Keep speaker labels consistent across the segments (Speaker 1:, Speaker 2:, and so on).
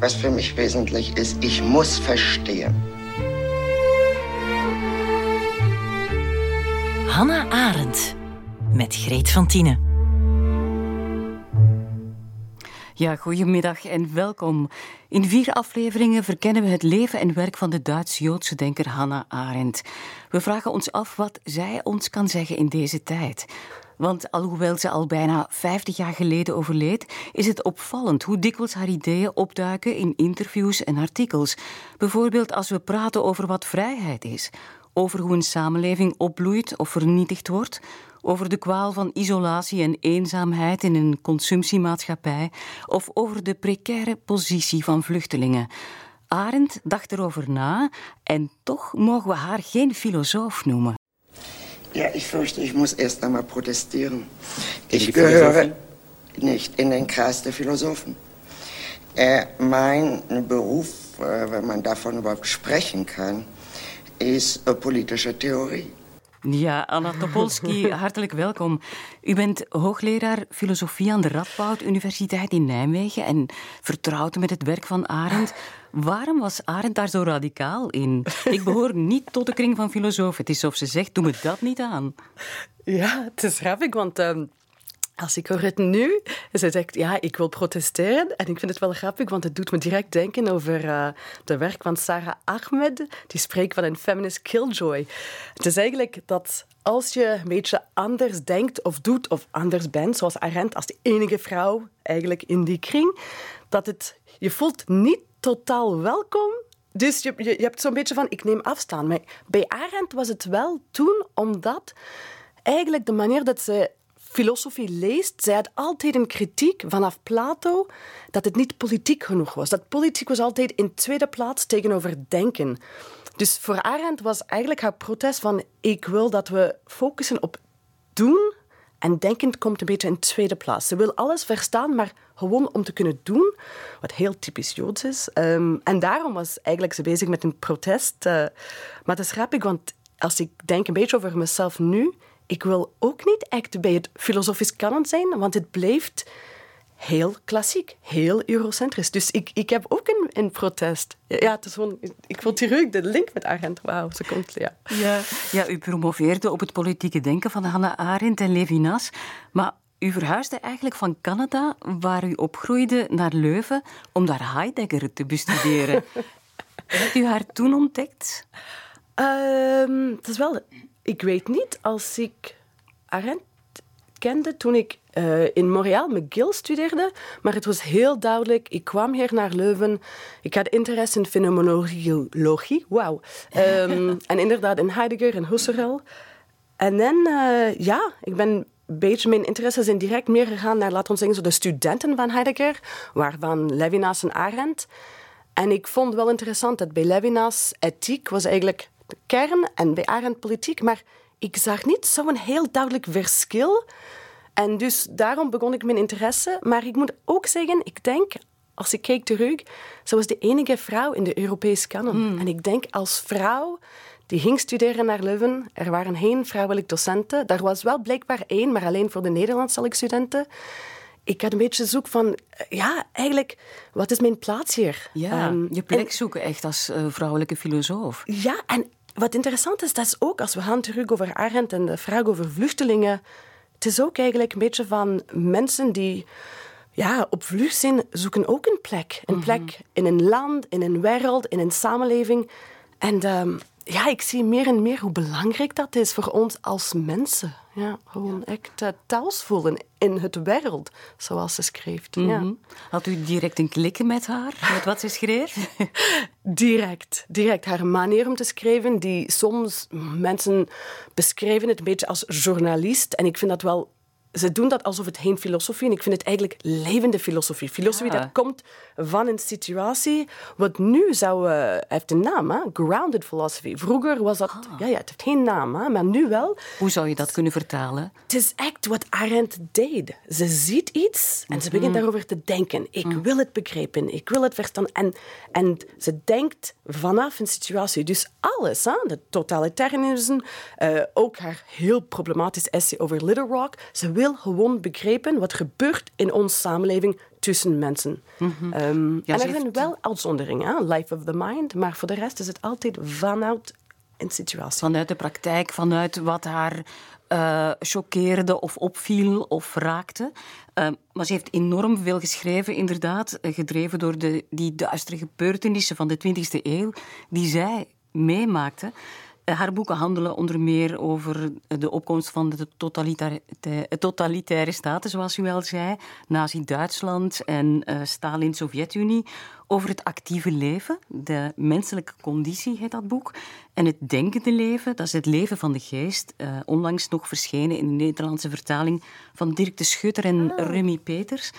Speaker 1: Was für mich wesentlich ist, ich muss verstehen.
Speaker 2: Hannah Arendt met Greet van Tienen.
Speaker 3: Ja, goedemiddag en welkom. In vier afleveringen verkennen we het leven en werk van de Duits-Joodse denker Hannah Arendt. We vragen ons af wat zij ons kan zeggen in deze tijd. Want alhoewel ze al bijna 50 jaar geleden overleed, is het opvallend hoe dikwijls haar ideeën opduiken in interviews en artikels. Bijvoorbeeld als we praten over wat vrijheid is, over hoe een samenleving opbloeit of vernietigd wordt, over de kwaal van isolatie en eenzaamheid in een consumptiemaatschappij of over de precaire positie van vluchtelingen. Arendt dacht erover na en toch mogen we haar geen filosoof noemen.
Speaker 1: Ja, ich fürchte, ich muss erst einmal protestieren. Ich gehöre nicht in den Kreis der Philosophen. Äh, mein Beruf, äh, wenn man davon überhaupt sprechen kann, ist äh, politische Theorie.
Speaker 3: Ja, Anna Topolski, hartelijk welkom. U bent hoogleraar filosofie aan de Radboud Universiteit in Nijmegen en vertrouwd met het werk van Arendt. Waarom was Arendt daar zo radicaal in? Ik behoor niet tot de kring van filosofen. Het is alsof ze zegt, doe me dat niet aan.
Speaker 4: Ja, het is grappig, want... Ehm, als ik hoor het nu, ze zegt ja, ik wil protesteren. En ik vind het wel grappig, want het doet me direct denken over uh, de werk van Sarah Ahmed. Die spreekt van een feminist killjoy. Het is eigenlijk dat als je een beetje anders denkt of doet of anders bent, zoals Arendt als de enige vrouw eigenlijk in die kring, dat het, je voelt niet totaal welkom. Dus je, je, je hebt zo'n beetje van, ik neem afstand. Maar bij Arendt was het wel toen, omdat eigenlijk de manier dat ze filosofie leest, zij had altijd een kritiek vanaf Plato dat het niet politiek genoeg was. Dat politiek was altijd in tweede plaats tegenover denken. Dus voor Arendt was eigenlijk haar protest van ik wil dat we focussen op doen en denken komt een beetje in tweede plaats. Ze wil alles verstaan, maar gewoon om te kunnen doen, wat heel typisch Joods is. Ehm, en daarom was eigenlijk ze bezig met een protest. Uh, maar het is grappig, want als ik denk een beetje over mezelf nu, ik wil ook niet echt bij het filosofisch kanon zijn, want het blijft heel klassiek, heel eurocentrisch. Dus ik, ik heb ook een, een protest. Ja, het is gewoon, ik voel terug de link met Arendt. Wauw, ze komt, ja.
Speaker 3: ja. Ja, u promoveerde op het politieke denken van Hannah Arendt en Levinas, maar u verhuisde eigenlijk van Canada, waar u opgroeide, naar Leuven om daar Heidegger te bestuderen. Hebt u haar toen ontdekt?
Speaker 4: Um, het is wel ik weet niet als ik Arendt kende toen ik uh, in Montreal McGill studeerde, maar het was heel duidelijk. Ik kwam hier naar Leuven. Ik had interesse in fenomenologie. Wauw. Um, en inderdaad in Heidegger en Husserl. En dan, uh, ja, ik ben een beetje mijn interesse zijn direct meer gegaan naar, laten we zeggen, zo de studenten van Heidegger, waarvan Levinas en Arendt. En ik vond wel interessant dat bij Levinas ethiek was eigenlijk kern en bij Arendt politiek, maar ik zag niet zo'n heel duidelijk verschil. En dus daarom begon ik mijn interesse. Maar ik moet ook zeggen, ik denk, als ik kijk terug, ze was de enige vrouw in de Europese kanon. Hmm. En ik denk als vrouw die ging studeren naar Leuven, er waren geen vrouwelijke docenten. Daar was wel blijkbaar één, maar alleen voor de Nederlandse studenten ik had een beetje zoek van, ja, eigenlijk, wat is mijn plaats hier?
Speaker 3: Ja, um, je plek zoeken echt als uh, vrouwelijke filosoof.
Speaker 4: Ja, en wat interessant is, dat is ook als we gaan terug over Arendt en de vraag over vluchtelingen. Het is ook eigenlijk een beetje van mensen die ja, op vlucht zijn, zoeken ook een plek. Een mhm. plek in een land, in een wereld, in een samenleving. En um, ja, ik zie meer en meer hoe belangrijk dat is voor ons als mensen. Ja, gewoon echt uh, thuis voelen in het wereld, zoals ze schreef. ja. Mhm.
Speaker 3: Had u direct een klikken met haar, met wat ze schreef?
Speaker 4: direct, direct. Haar manier om te schrijven, die soms mensen beschrijven het een beetje als journalist. En ik vind dat wel ze doen dat alsof het geen filosofie is. En ik vind het eigenlijk levende filosofie. Filosofie dat komt van een situatie. Wat nu zou... Uh, heeft een naam, hè? Grounded philosophy. Vroeger was dat... Ah. Ja, ja, het heeft geen naam, hè? maar nu wel.
Speaker 3: Hoe zou je dat kunnen vertalen?
Speaker 4: Het is echt wat Arendt deed. Ze ziet iets en ze begint mhm. daarover te denken. Ik mhm. wil het begrijpen. Ik wil het verstaan. En, en ze denkt vanaf een situatie. Dus alles, hè? de totalitarisme, uh, ook haar heel problematisch essay over Little Rock. Ze wil gewoon begrijpen wat gebeurt in onze samenleving tussen mensen.
Speaker 3: Mhm.
Speaker 4: Ehm, en er zijn wel uitzonderingen, life of the mind, maar voor de rest is het altijd vanuit een situatie.
Speaker 3: Vanuit de praktijk, vanuit wat haar uh, choqueerde of opviel of raakte. Uh, maar ze heeft enorm veel geschreven, inderdaad, eh, gedreven door de, die duistere gebeurtenissen van de 20e eeuw, die zij meemaakte. Eh, haar boeken handelen onder meer over de opkomst van de totalitaire, totalitaire staten, zoals u al zei, Nazi-Duitsland en uh, Stalin-Sovjet-Unie, over het actieve leven, de menselijke conditie heet dat boek, en het denkende leven, dat is het leven van de geest, uh, onlangs nog verschenen in de Nederlandse vertaling van Dirk de Schutter en ah. Remy Peters.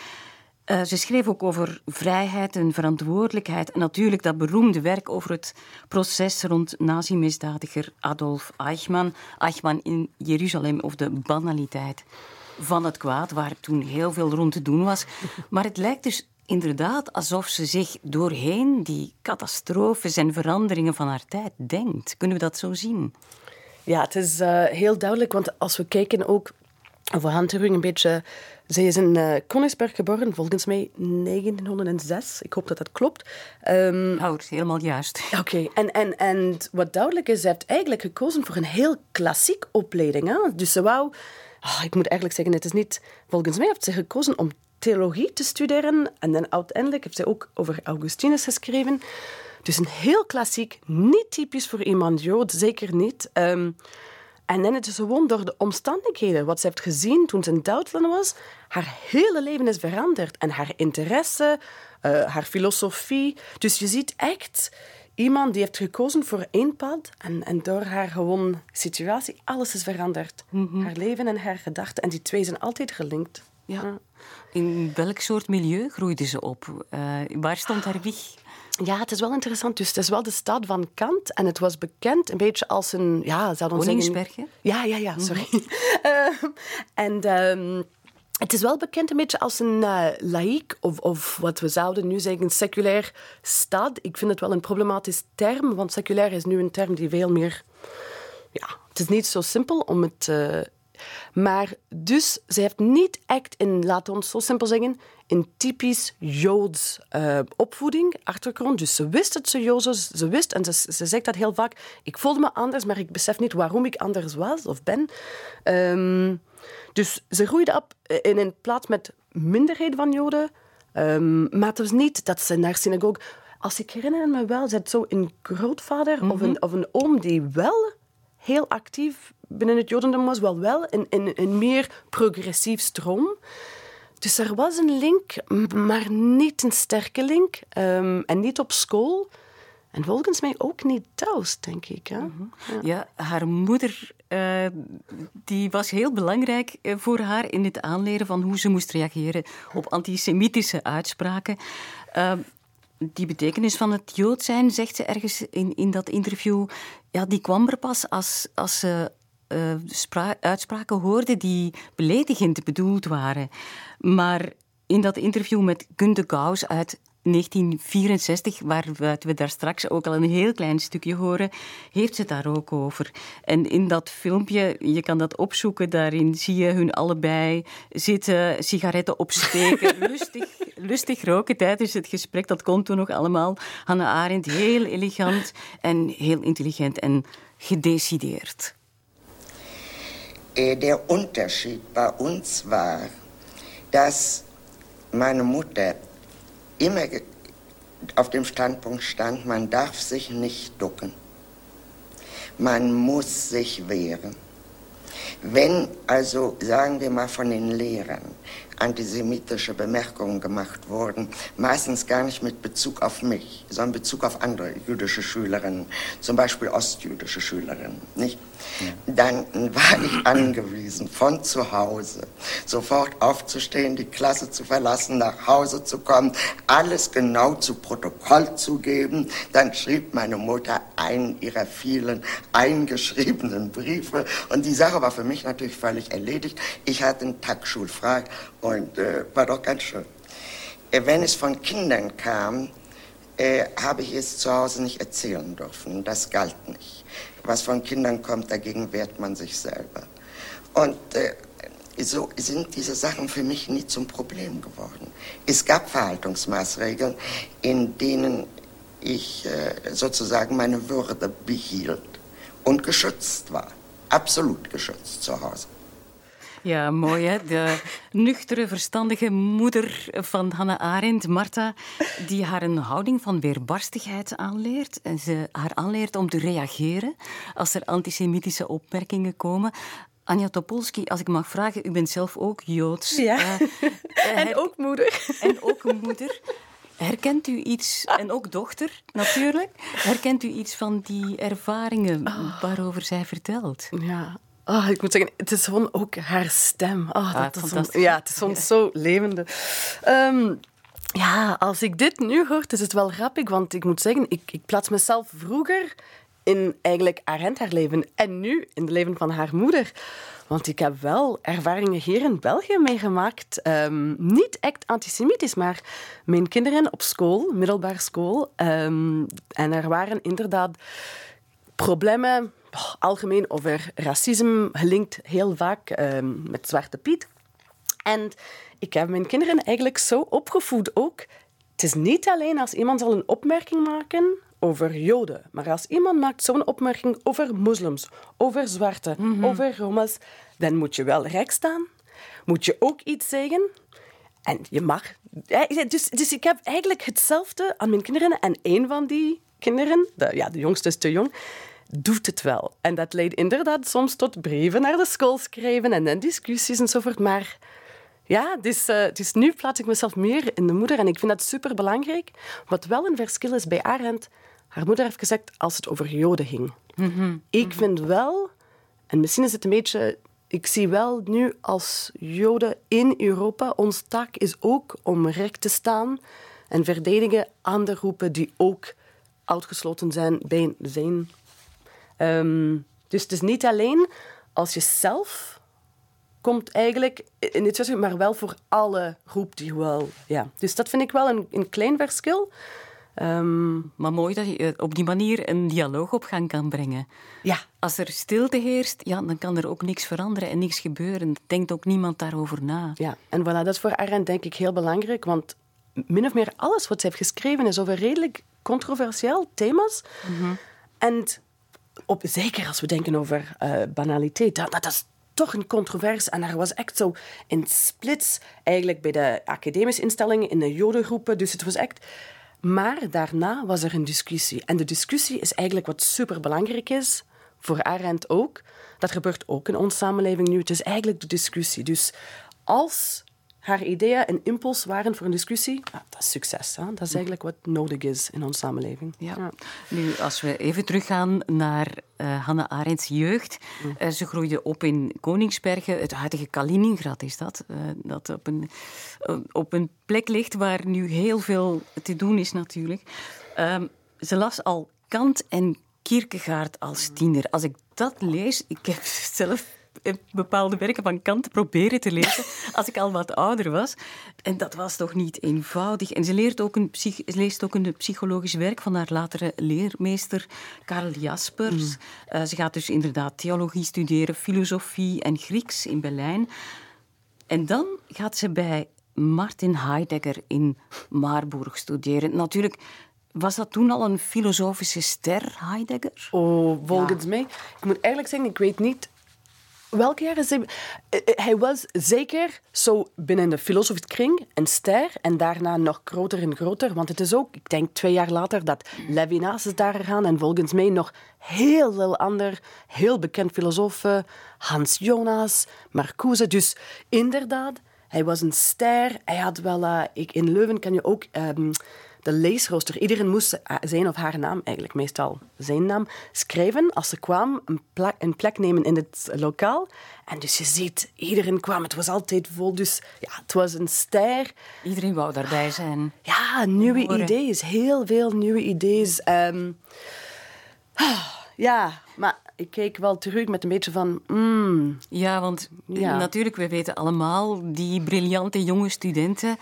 Speaker 3: Uh, ze schreef ook over vrijheid en verantwoordelijkheid. En natuurlijk dat beroemde werk over het proces rond nazi-misdadiger Adolf Eichmann. Eichmann in Jeruzalem, of de banaliteit van het kwaad, waar toen heel veel rond te doen was. Maar het lijkt dus inderdaad alsof ze zich doorheen die catastrofes en veranderingen van haar tijd denkt. Kunnen we dat zo zien?
Speaker 4: Ja, het is uh, heel duidelijk, want als we kijken ook over Hanturing een beetje zij is in uh, Koningsberg geboren, volgens mij 1906. Ik hoop dat dat klopt.
Speaker 3: Um, oh, helemaal juist.
Speaker 4: Oké, en, en, en wat duidelijk is, ze heeft eigenlijk gekozen voor een heel klassiek opleiding. Hè? Dus ze wou... Oh, ik moet eigenlijk zeggen, het is niet... Volgens mij heeft ze gekozen om theologie te studeren. En dan uiteindelijk heeft ze ook over Augustinus geschreven. Dus een heel klassiek, niet typisch voor iemand Jood, zeker niet. Um, en dan het is gewoon door de omstandigheden, wat ze heeft gezien toen ze in Duitsland was, haar hele leven is veranderd. En haar interesse, uh, haar filosofie. Dus je ziet echt iemand die heeft gekozen voor één pad en, en door haar gewoon situatie, alles is veranderd. Mhm. Haar leven en haar gedachten. En die twee zijn altijd gelinkt.
Speaker 3: Ja. In welk soort milieu groeide ze op? Uh, waar stond haar wieg?
Speaker 4: Ja, het is wel interessant. Dus het is wel de stad van Kant. En het was bekend een beetje als een... Ja,
Speaker 3: Koningsbergen?
Speaker 4: Ja, ja, ja, sorry. Mm en... Um, het is wel bekend een beetje als een uh, laïek, of, of wat we zouden nu zeggen, seculair stad. Ik vind het wel een problematisch term, want seculair is nu een term die veel meer... Ja, het is niet zo simpel om het uh, maar dus, ze heeft niet echt in, laten we ons zo simpel zeggen, een typisch Joods uh, opvoeding, achtergrond. Dus ze wist dat ze Joods was, ze wist, en ze, ze zegt dat heel vaak, ik voelde me anders, maar ik besef niet waarom ik anders was of ben. Um, dus ze groeide op in een plaats met minderheden van Joden, um, maar het was niet dat ze naar synagoge... Als ik herinner me wel, ze had zo een grootvader mm -hmm. of, een, of een oom die wel heel actief binnen het Jodendom was, wel wel een, een, een meer progressief stroom. Dus er was een link, maar niet een sterke link. Um, en niet op school. En volgens mij ook niet thuis, denk ik. Hè? Mm
Speaker 3: -hmm. ja. ja. haar moeder uh, die was heel belangrijk uh, voor haar in het aanleren van hoe ze moest reageren op antisemitische uitspraken. Uh, die betekenis van het Jood zijn, zegt ze ergens in, in dat interview, ja, die kwam er pas als, als ze uh, uitspraken hoorde die beledigend bedoeld waren. Maar in dat interview met Gunde Gauss uit 1964, waar we daar straks ook al een heel klein stukje horen, heeft ze het daar ook over. En in dat filmpje, je kan dat opzoeken, daarin zie je hun allebei zitten, sigaretten opsteken, lustig, lustig roken tijdens het gesprek. Dat kon toen nog allemaal. Hannah Arendt, heel elegant en heel intelligent en gedecideerd.
Speaker 1: Äh, der Unterschied bei uns war, dass meine Mutter immer auf dem Standpunkt stand, man darf sich nicht ducken. Man muss sich wehren. Wenn also, sagen wir mal, von den Lehrern antisemitische Bemerkungen gemacht wurden, meistens gar nicht mit Bezug auf mich, sondern Bezug auf andere jüdische Schülerinnen, zum Beispiel ostjüdische Schülerinnen, nicht? Dann war ich angewiesen, von zu Hause sofort aufzustehen, die Klasse zu verlassen, nach Hause zu kommen, alles genau zu Protokoll zu geben. Dann schrieb meine Mutter einen ihrer vielen eingeschriebenen Briefe und die Sache war für mich natürlich völlig erledigt. Ich hatte einen Tag schulfrei und äh, war doch ganz schön. Äh, wenn es von Kindern kam, äh, habe ich es zu Hause nicht erzählen dürfen. Das galt nicht. Was von Kindern kommt, dagegen wehrt man sich selber. Und äh, so sind diese Sachen für mich nie zum Problem geworden. Es gab Verhaltungsmaßregeln, in denen ich äh, sozusagen meine Würde behielt und geschützt war. Absolut geschützt zu Hause.
Speaker 3: Ja, mooi hè. De nuchtere, verstandige moeder van Hannah Arendt, Marta, die haar een houding van weerbarstigheid aanleert. En ze haar aanleert om te reageren als er antisemitische opmerkingen komen. Anja Topolski, als ik mag vragen, u bent zelf ook Joods.
Speaker 4: Ja, uh, en ook moeder.
Speaker 3: En ook moeder. Herkent u iets, en ook dochter natuurlijk, herkent u iets van die ervaringen oh. waarover zij vertelt?
Speaker 4: Ja, Oh, ik moet zeggen, het is gewoon ook haar stem. Oh, dat ah, is soms, ja, het is soms zo levende. Um, ja, als ik dit nu hoor, is het wel grappig, want ik moet zeggen, ik, ik plaats mezelf vroeger in eigenlijk Arendt haar leven en nu in het leven van haar moeder. Want ik heb wel ervaringen hier in België meegemaakt. Um, niet echt antisemitisch, maar mijn kinderen op school, middelbare school. Um, en er waren inderdaad problemen algemeen over racisme, gelinkt heel vaak um, met Zwarte Piet. En ik heb mijn kinderen eigenlijk zo opgevoed ook. Het is niet alleen als iemand zal een opmerking maken over Joden, maar als iemand maakt zo'n opmerking over moslims, over zwarte, mm over Roma's, dan moet je wel recht staan. Moet je ook iets zeggen. En je mag. Dus, dus ik heb eigenlijk hetzelfde aan mijn kinderen. En een van die kinderen, de, ja, de jongste is te jong, doet het wel. En dat leidt inderdaad soms tot brieven naar de school schrijven en dan discussies enzovoort. Maar ja, dus, uh, dus nu plaats ik mezelf meer in de moeder en ik vind dat super belangrijk. Wat wel een verschil is bij Arendt, haar moeder heeft gezegd als het over Joden ging. Mhm. Ik vind wel, en misschien is het een beetje. Ik zie wel nu als Joden in Europa, ons taak is ook om recht te staan en verdedigen andere groepen die ook uitgesloten zijn bij zijn Um, dus het is niet alleen als je zelf komt eigenlijk in dit maar wel voor alle groep die wel. Ja. Dus dat vind ik wel een, een klein verschil.
Speaker 3: Um, maar mooi dat je op die manier een dialoog op gang kan brengen.
Speaker 4: Ja.
Speaker 3: Als er stilte heerst, ja, dan kan er ook niks veranderen en niks gebeuren. Denkt ook niemand daarover na.
Speaker 4: Ja, en voilà, dat is voor Arendt denk ik heel belangrijk, want min of meer alles wat ze heeft geschreven is over redelijk controversieel thema's. Mm En op, zeker als we denken over uh, banaliteit, dat, dat is toch een controvers. En er was echt zo een splits eigenlijk bij de academische instellingen, in de jodengroepen. Dus het was echt... Maar daarna was er een discussie. En de discussie is eigenlijk wat superbelangrijk is, voor Arendt ook. Dat gebeurt ook in onze samenleving nu. Het is eigenlijk de discussie. Dus als haar ideeën een impuls waren voor een discussie, dat is succes. Hè? Dat is eigenlijk wat nodig is in onze samenleving.
Speaker 3: Ja. Nu, als we even teruggaan naar uh, Hannah Arendts jeugd. Mm. Uh, ze groeide op in Koningsbergen, het huidige Kaliningrad is dat. Uh, dat op een, op een plek ligt waar nu heel veel te doen is natuurlijk. Ehm, ze las al Kant en Kierkegaard als tiener. Als ik dat lees, ik heb zelf bepaalde werken van Kant proberen te lezen als ik al wat ouder was. En dat was toch niet eenvoudig. En ze, leert ook een leest ook een psychologisch werk van haar latere leermeester Karl Jaspers. Mm. Eh, ze gaat dus inderdaad theologie studeren, filosofie en Grieks in Berlijn. En dan gaat ze bij Martin Heidegger in Marburg studeren. Natuurlijk was dat toen al een filosofische ster, Heidegger?
Speaker 4: Oh, volgens mij. Ik moet eigenlijk zeggen, ik weet niet Welke jaren zijn... Eh, eh, hij was zeker zo binnen de filosofische kring een ster en daarna nog groter en groter. Want het is ook, ik denk twee jaar later, dat Levinas is daar gegaan en volgens mij nog heel veel ander, heel bekend filosofen, Hans Jonas, Marcuse. Dus inderdaad, hij was een ster. Hij had wel... Uh, in Leuven kan je ook... Um, de leesrooster. Iedereen moest zijn of haar naam, eigenlijk meestal zijn naam, schrijven als ze kwam, een plek, een plek nemen in het lokaal. En dus je ziet, iedereen kwam, het was altijd vol. Dus ja, het was een ster.
Speaker 3: Iedereen wou daarbij zijn.
Speaker 4: Ja, nieuwe ideeën, heel veel nieuwe ideeën. Um, ja, maar ik keek wel terug met een beetje van... Mm,
Speaker 3: ja, want natuurlijk, we weten allemaal, die briljante jonge studenten...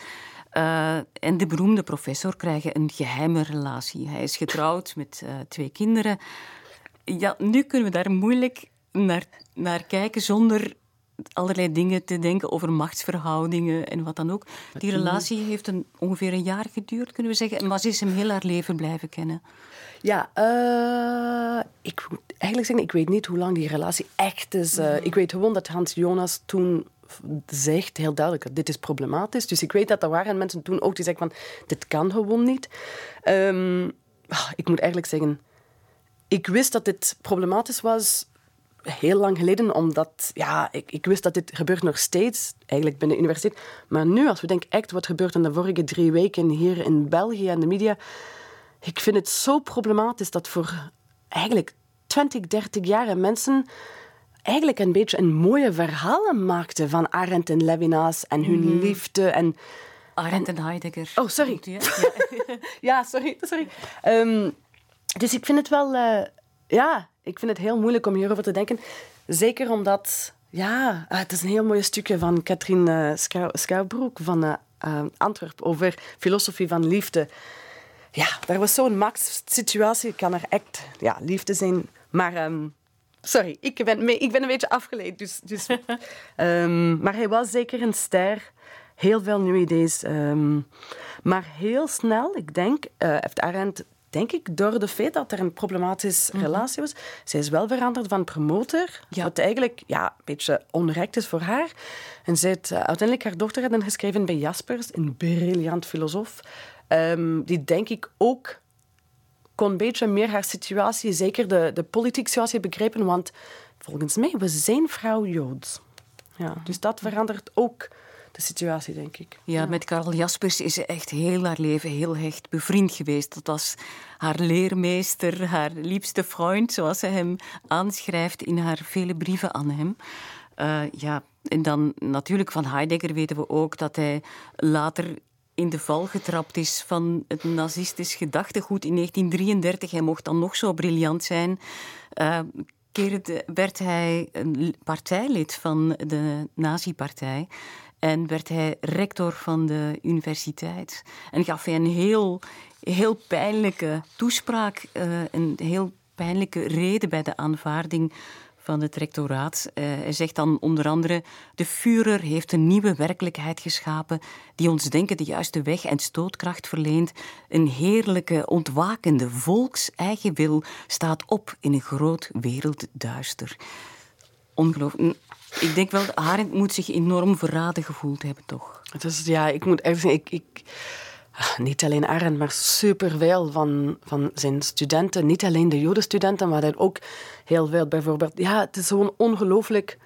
Speaker 3: Uh, en de beroemde professor krijgen een geheime relatie. Hij is getrouwd met uh, twee kinderen. Ja, nu kunnen we daar moeilijk naar, naar kijken zonder allerlei dingen te denken over machtsverhoudingen en wat dan ook. Die relatie heeft een, ongeveer een jaar geduurd, kunnen we zeggen. Maar ze is hem heel haar leven blijven kennen.
Speaker 4: Ja, uh, ik moet eigenlijk zeggen, ik weet niet hoe lang die relatie echt is. Uh, Ik weet gewoon dat Hans Jonas toen zegt heel duidelijk, dit is problematisch. Dus ik weet dat er waren mensen toen ook die zeggen van, dit kan gewoon niet. Um, ik moet eigenlijk zeggen, ik wist dat dit problematisch was heel lang geleden, omdat ja, ik, ik wist dat dit gebeurt nog steeds, eigenlijk binnen de universiteit. Maar nu, als we denken echt wat gebeurt in de vorige drie weken hier in België en de media, ik vind het zo problematisch dat voor eigenlijk 20, 30 jaar mensen eigenlijk een beetje een mooie verhalen maakten van Arendt en Levinas en hun mm. liefde en...
Speaker 3: Arendt en Heidegger.
Speaker 4: Oh, sorry. Ja, ja sorry. sorry. Um, dus ik vind het wel... Uh, ja, ik vind het heel moeilijk om hierover te denken. Zeker omdat... Ja, uh, het is een heel mooi stukje van Katrien uh, Schouwbroek van uh, Antwerpen over filosofie van liefde. Ja, daar was zo'n max-situatie. kan er echt ja, liefde zijn. Maar um, sorry, ik ben, ik ben een beetje afgeleid. Dus, dus, um, maar hij was zeker een ster. Heel veel nieuwe ideeën. Um, maar heel snel, ik denk, uh, heeft Arendt denk ik, door de feit dat er een problematische mm relatie was. Zij is wel veranderd van promotor, ja. wat eigenlijk ja, een beetje onrecht is voor haar. En zij heeft uh, uiteindelijk haar dochter hebben geschreven bij Jaspers, een briljant filosoof, um, die denk ik ook kon een beetje meer haar situatie, zeker de, de politieke situatie, begrijpen, want volgens mij was zijn vrouw Joods. Ja, dus dat verandert ook de situatie, denk ik.
Speaker 3: Ja, met Karel Jaspers is ze echt heel haar leven heel hecht bevriend geweest. Dat was haar leermeester, haar liefste vriend, zoals ze hem aanschrijft in haar vele brieven aan hem. Uh, ja, en dan natuurlijk van Heidegger weten we ook dat hij later in de val getrapt is van het nazistisch gedachtegoed in 1933. Hij mocht dan nog zo briljant zijn. Uh, werd hij een partijlid van de nazi-partij en werd hij rector van de universiteit. En gaf hij een heel, heel pijnlijke toespraak, uh, een heel pijnlijke reden bij de aanvaarding van het rectoraat. Uh, hij zegt dan onder andere: De Führer heeft een nieuwe werkelijkheid geschapen die ons denken de juiste weg en stootkracht verleent. Een heerlijke, ontwakende volks-eigen wil staat op in een groot wereldduister. Ongelooflijk. Ik denk wel, Arendt moet zich enorm verraden gevoeld hebben, toch?
Speaker 4: Ja, ik moet echt zeggen, ik, ik, niet alleen Arendt, maar superveel van, van zijn studenten. Niet alleen de Jodenstudenten, maar ook heel veel bijvoorbeeld. Ja, het is gewoon ongelooflijk.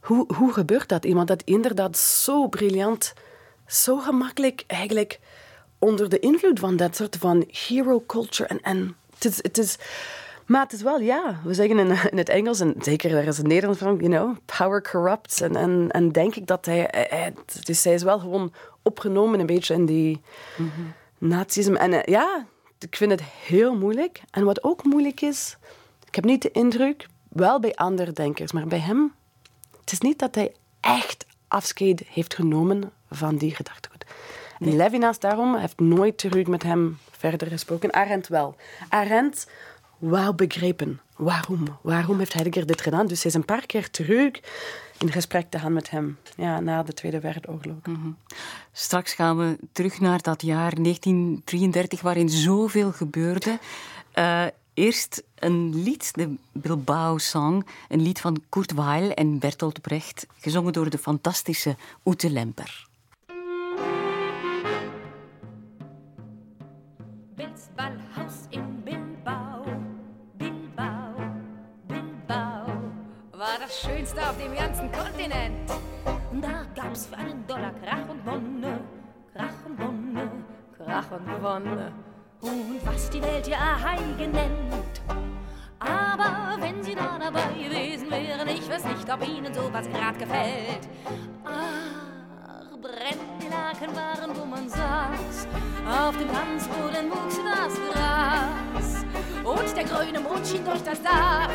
Speaker 4: Hoe, hoe gebeurt dat? Iemand dat inderdaad zo briljant, zo gemakkelijk eigenlijk onder de invloed van dat soort van hero culture en, en het is, het is maar het is wel, ja, we zeggen in, in het Engels, en zeker daar is het Nederlands van, you know, power corrupts. En, en, en denk ik dat hij, hij, dus hij is wel gewoon opgenomen een beetje in die mm nazisme. En uh, ja, ik vind het heel moeilijk. En wat ook moeilijk is, ik heb niet de indruk, wel bij andere denkers, maar bij hem, het is niet dat hij echt afscheid heeft genomen van die gedachtegoed. Nee. Levinas daarom heeft nooit terug met hem verder gesproken. Arendt wel. Arendt wou begrepen. Waarom? Waarom heeft Heidegger dit gedaan? Dus hij is een paar keer terug in gesprek te gaan met hem ja, na de Tweede Wereldoorlog. Mm
Speaker 3: Straks gaan we terug naar dat jaar 1933, waarin zoveel gebeurde. Uh, eerst een lied, de Bilbao Song, een lied van Kurt Weill en Bertolt Brecht, gezongen door de fantastische Ute Lemper.
Speaker 5: Schönste auf dem ganzen Kontinent. Da gab's für einen Dollar Krach und Wonne, Krach und Wonne, Krach und Wonne. Und was die Welt ja Heige nennt. Aber wenn Sie da dabei gewesen wären, ich weiß nicht, ob Ihnen sowas grad gefällt. Ach, brennt die Laken waren, wo man saß. Auf dem Tanzboden wuchs das Gras. Und der grüne Mond schien durch das Dach.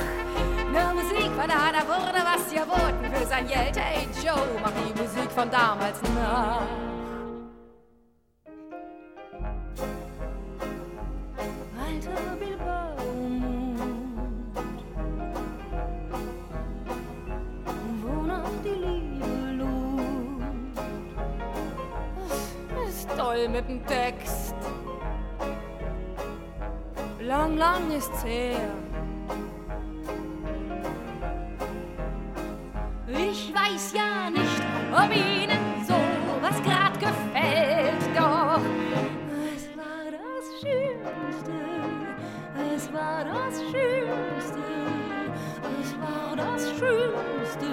Speaker 5: Ne Musik von der Hanna wurde was geboten für sein Geld. Hey Joe, mach die Musik von damals nach. Alter Bilbao Mond, wo noch die Liebe lohnt. Ist toll mit dem Text. Lang, lang ist's her. Ich weiß ja nicht, ob Ihnen sowas grad gefällt, doch es war das Schönste, es war das Schönste, es war das Schönste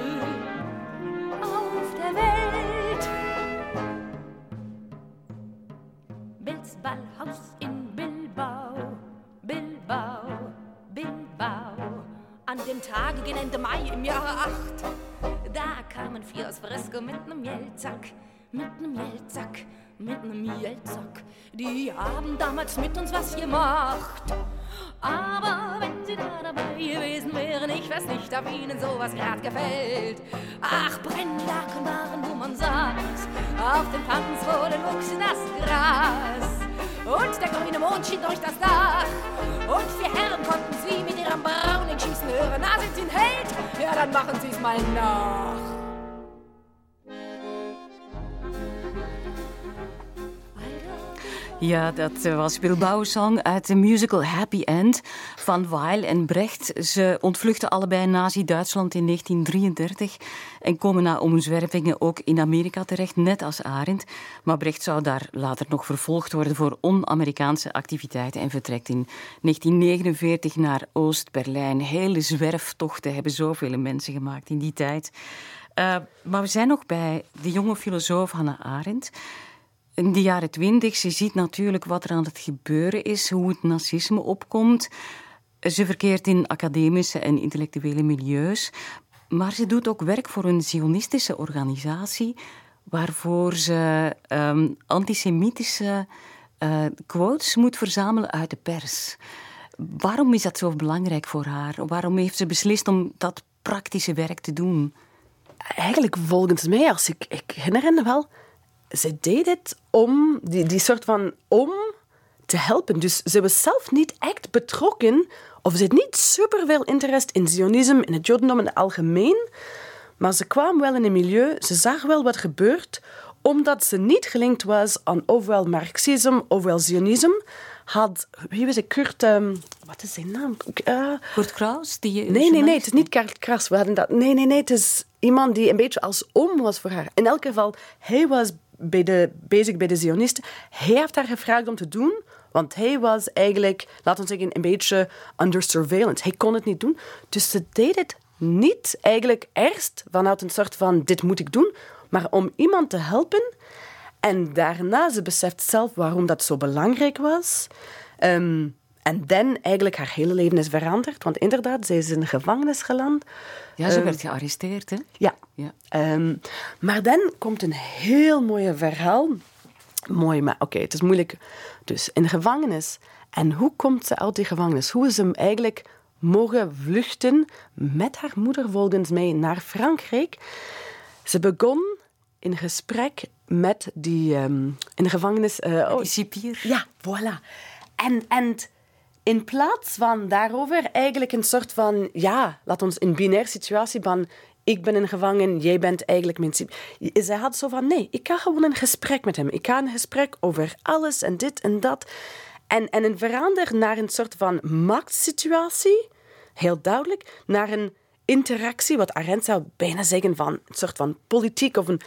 Speaker 5: auf der Welt. Bills Ballhaus in An dem tagigen Ende Mai im Jahr 8, da kamen vier aus Fresco mit nem Jelzack, mit nem Jelzack, mit nem Jelzack. Die haben damals mit uns was gemacht. Aber wenn sie da dabei gewesen wären, ich weiß nicht, ob ihnen sowas grad gefällt. Ach, Brennlaken waren, wo man saß, auf den Tanzboden wuchs das Gras. Grüne Mond schien durch das Dach. Und vier Herren konnten sie mit ihrem Browning schießen hören. Na, sind sie ein Held? Ja, dann machen sie's mal nach.
Speaker 3: Ja, dat eh, was Bilbao Song uit de musical Happy End van Weil en Brecht. Ze ontvluchten allebei Nazi-Duitsland in 1933 en komen na omzwervingen ook in Amerika terecht, net als Arendt. Maar Brecht zou daar later nog vervolgd worden voor on-Amerikaanse activiteiten en vertrekt in 1949 naar Oost-Berlijn. Hele zwerftochten hebben zoveel mensen gemaakt in die tijd. Uh, maar we zijn nog bij de jonge filosoof Hannah Arendt in de jaren twintig, ze ziet natuurlijk wat er aan het gebeuren is, hoe het nazisme opkomt. Ze verkeert in academische en intellectuele milieus, maar ze doet ook werk voor een zionistische organisatie, waarvoor ze um, antisemitische uh, quotes moet verzamelen uit de pers. Waarom is dat zo belangrijk voor haar? Waarom heeft ze beslist om dat praktische werk te doen?
Speaker 4: Eigenlijk volgens mij, als ik, ik herinner wel, ze deed het om, die, die soort van om te helpen. Dus ze was zelf niet echt betrokken, of ze had niet superveel interesse in Zionisme, in het Jodendom in het algemeen. Maar ze kwam wel in een milieu, ze zag wel wat gebeurt, omdat ze niet gelinkt was aan ofwel Marxisme ofwel Zionisme. Had, wie was het, Kurt, um, wat is zijn naam?
Speaker 3: Uh, Kurt Kraus? Die
Speaker 4: nee, nee, nee, het is niet Kurt Kraus. We hadden dat, nee, nee, nee, het is iemand die een beetje als oom was voor haar. In elk geval, hij was bij de, bezig bij de Zionisten. Hij heeft haar gevraagd om te doen, want hij was eigenlijk, laten we zeggen, een beetje under surveillance. Hij kon het niet doen. Dus ze deed het niet eigenlijk eerst vanuit een soort van dit moet ik doen, maar om iemand te helpen. En daarna, ze beseft zelf waarom dat zo belangrijk was. Um, en dan eigenlijk haar hele leven is veranderd. Want inderdaad, zij is in de gevangenis geland.
Speaker 3: Ja, ze um, werd gearresteerd, hè?
Speaker 4: Ja. ja. Um, maar dan komt een heel mooi verhaal. Mooi, maar oké, okay, het is moeilijk. Dus in de gevangenis. En hoe komt ze uit die gevangenis? Hoe is ze eigenlijk mogen vluchten met haar moeder volgens mij naar Frankrijk? Ze begon in gesprek met die um, in de gevangenis.
Speaker 3: Uh, oh, die cipier.
Speaker 4: Ja, voilà. En, en in plaats van daarover eigenlijk een soort van, ja, laat ons een binaire situatie van ik ben een gevangen, jij bent eigenlijk mijn... Zij had zo van, nee, ik ga gewoon een gesprek met hem. Ik ga een gesprek over alles en dit en dat. En, en een verander naar een soort van machtsituatie, heel duidelijk, naar een interactie, wat Arendt zou bijna zeggen van een soort van politiek of een...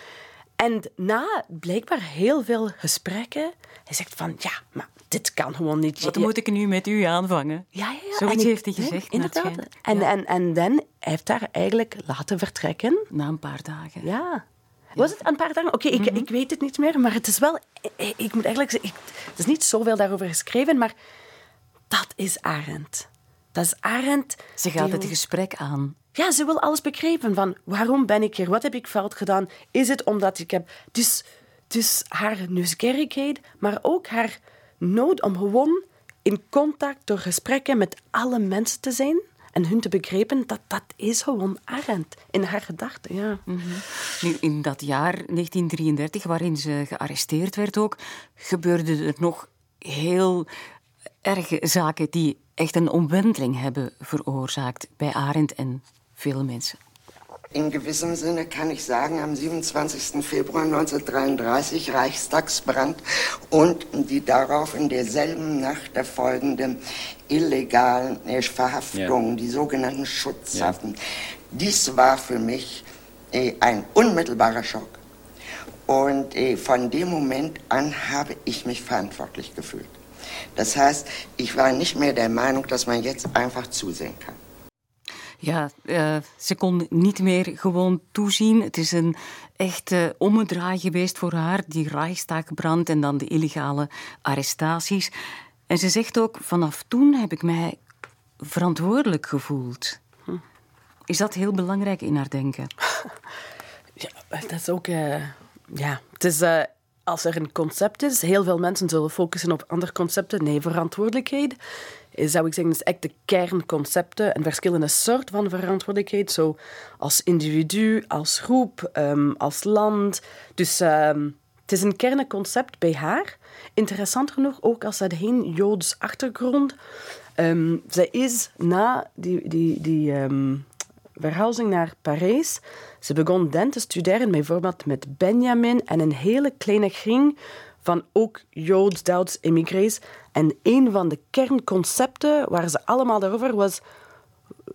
Speaker 4: En na blijkbaar heel veel gesprekken, hij zegt van, ja, maar dit kan gewoon niet.
Speaker 3: Wat moet ik nu met u aanvangen?
Speaker 4: Ja, ja, ja.
Speaker 3: Zoiets heeft hij gezegd.
Speaker 4: inderdaad. En, en, en dan heeft hij eigenlijk laten vertrekken.
Speaker 3: Na een paar dagen.
Speaker 4: Ja. Was het een paar dagen? Oké, ik, mhm. ik weet het niet meer, maar het is wel... Ik, ik moet eigenlijk zeggen, het is niet zoveel daarover geschreven, maar dat is Arendt. Dat is Arendt.
Speaker 3: Ze gaat het gesprek aan.
Speaker 4: Ja, ze wil alles begrijpen van waarom ben ik hier? Wat heb ik fout gedaan? Is het omdat ik heb... Dus, dus haar nieuwsgierigheid, maar ook haar nood om gewoon in contact door gesprekken met alle mensen te zijn en hun te begrijpen dat dat is gewoon Arendt in haar gedachten. Ja. Mm
Speaker 3: -hmm. In dat jaar 1933, waarin ze gearresteerd werd ook, gebeurden er nog heel erge zaken die echt een omwenteling hebben veroorzaakt bij Arendt en veel mensen.
Speaker 1: In gewissem Sinne kann ich sagen, am 27. Februar 1933 Reichstagsbrand und die darauf in derselben Nacht erfolgenden illegalen äh, Verhaftungen, ja. die sogenannten Schutzhafen. Ja. Dies war für mich äh, ein unmittelbarer Schock. Und äh, von dem Moment an habe ich mich verantwortlich gefühlt. Das heißt, ich war nicht mehr der Meinung, dass man jetzt einfach zusehen kann.
Speaker 3: Ja, uh, ze kon niet meer gewoon toezien. Het is een echte ommedraai geweest voor haar, die Reichstagbrand en dan de illegale arrestaties. En ze zegt ook, vanaf toen heb ik mij verantwoordelijk gevoeld. Is dat heel belangrijk in haar denken?
Speaker 4: Ja, dat is ook... Uh, ja, het is... Als er een concept is, heel veel mensen zullen focussen op andere concepten. Nee, verantwoordelijkheid zou ik zeggen, is echt de kernconcepten en verschillende soorten van verantwoordelijkheid. Zo als individu, als groep, um, als land. Dus um, het is een kernconcept bij haar. Interessant genoeg, ook als ze geen Joods achtergrond. Um, zij is na die, die, die verhuizing naar Parijs. Ze begon dan te studeren, bijvoorbeeld met Benjamin en een hele kleine kring van ook Joods-Duits immigrés. En een van de kernconcepten waar ze allemaal daarover was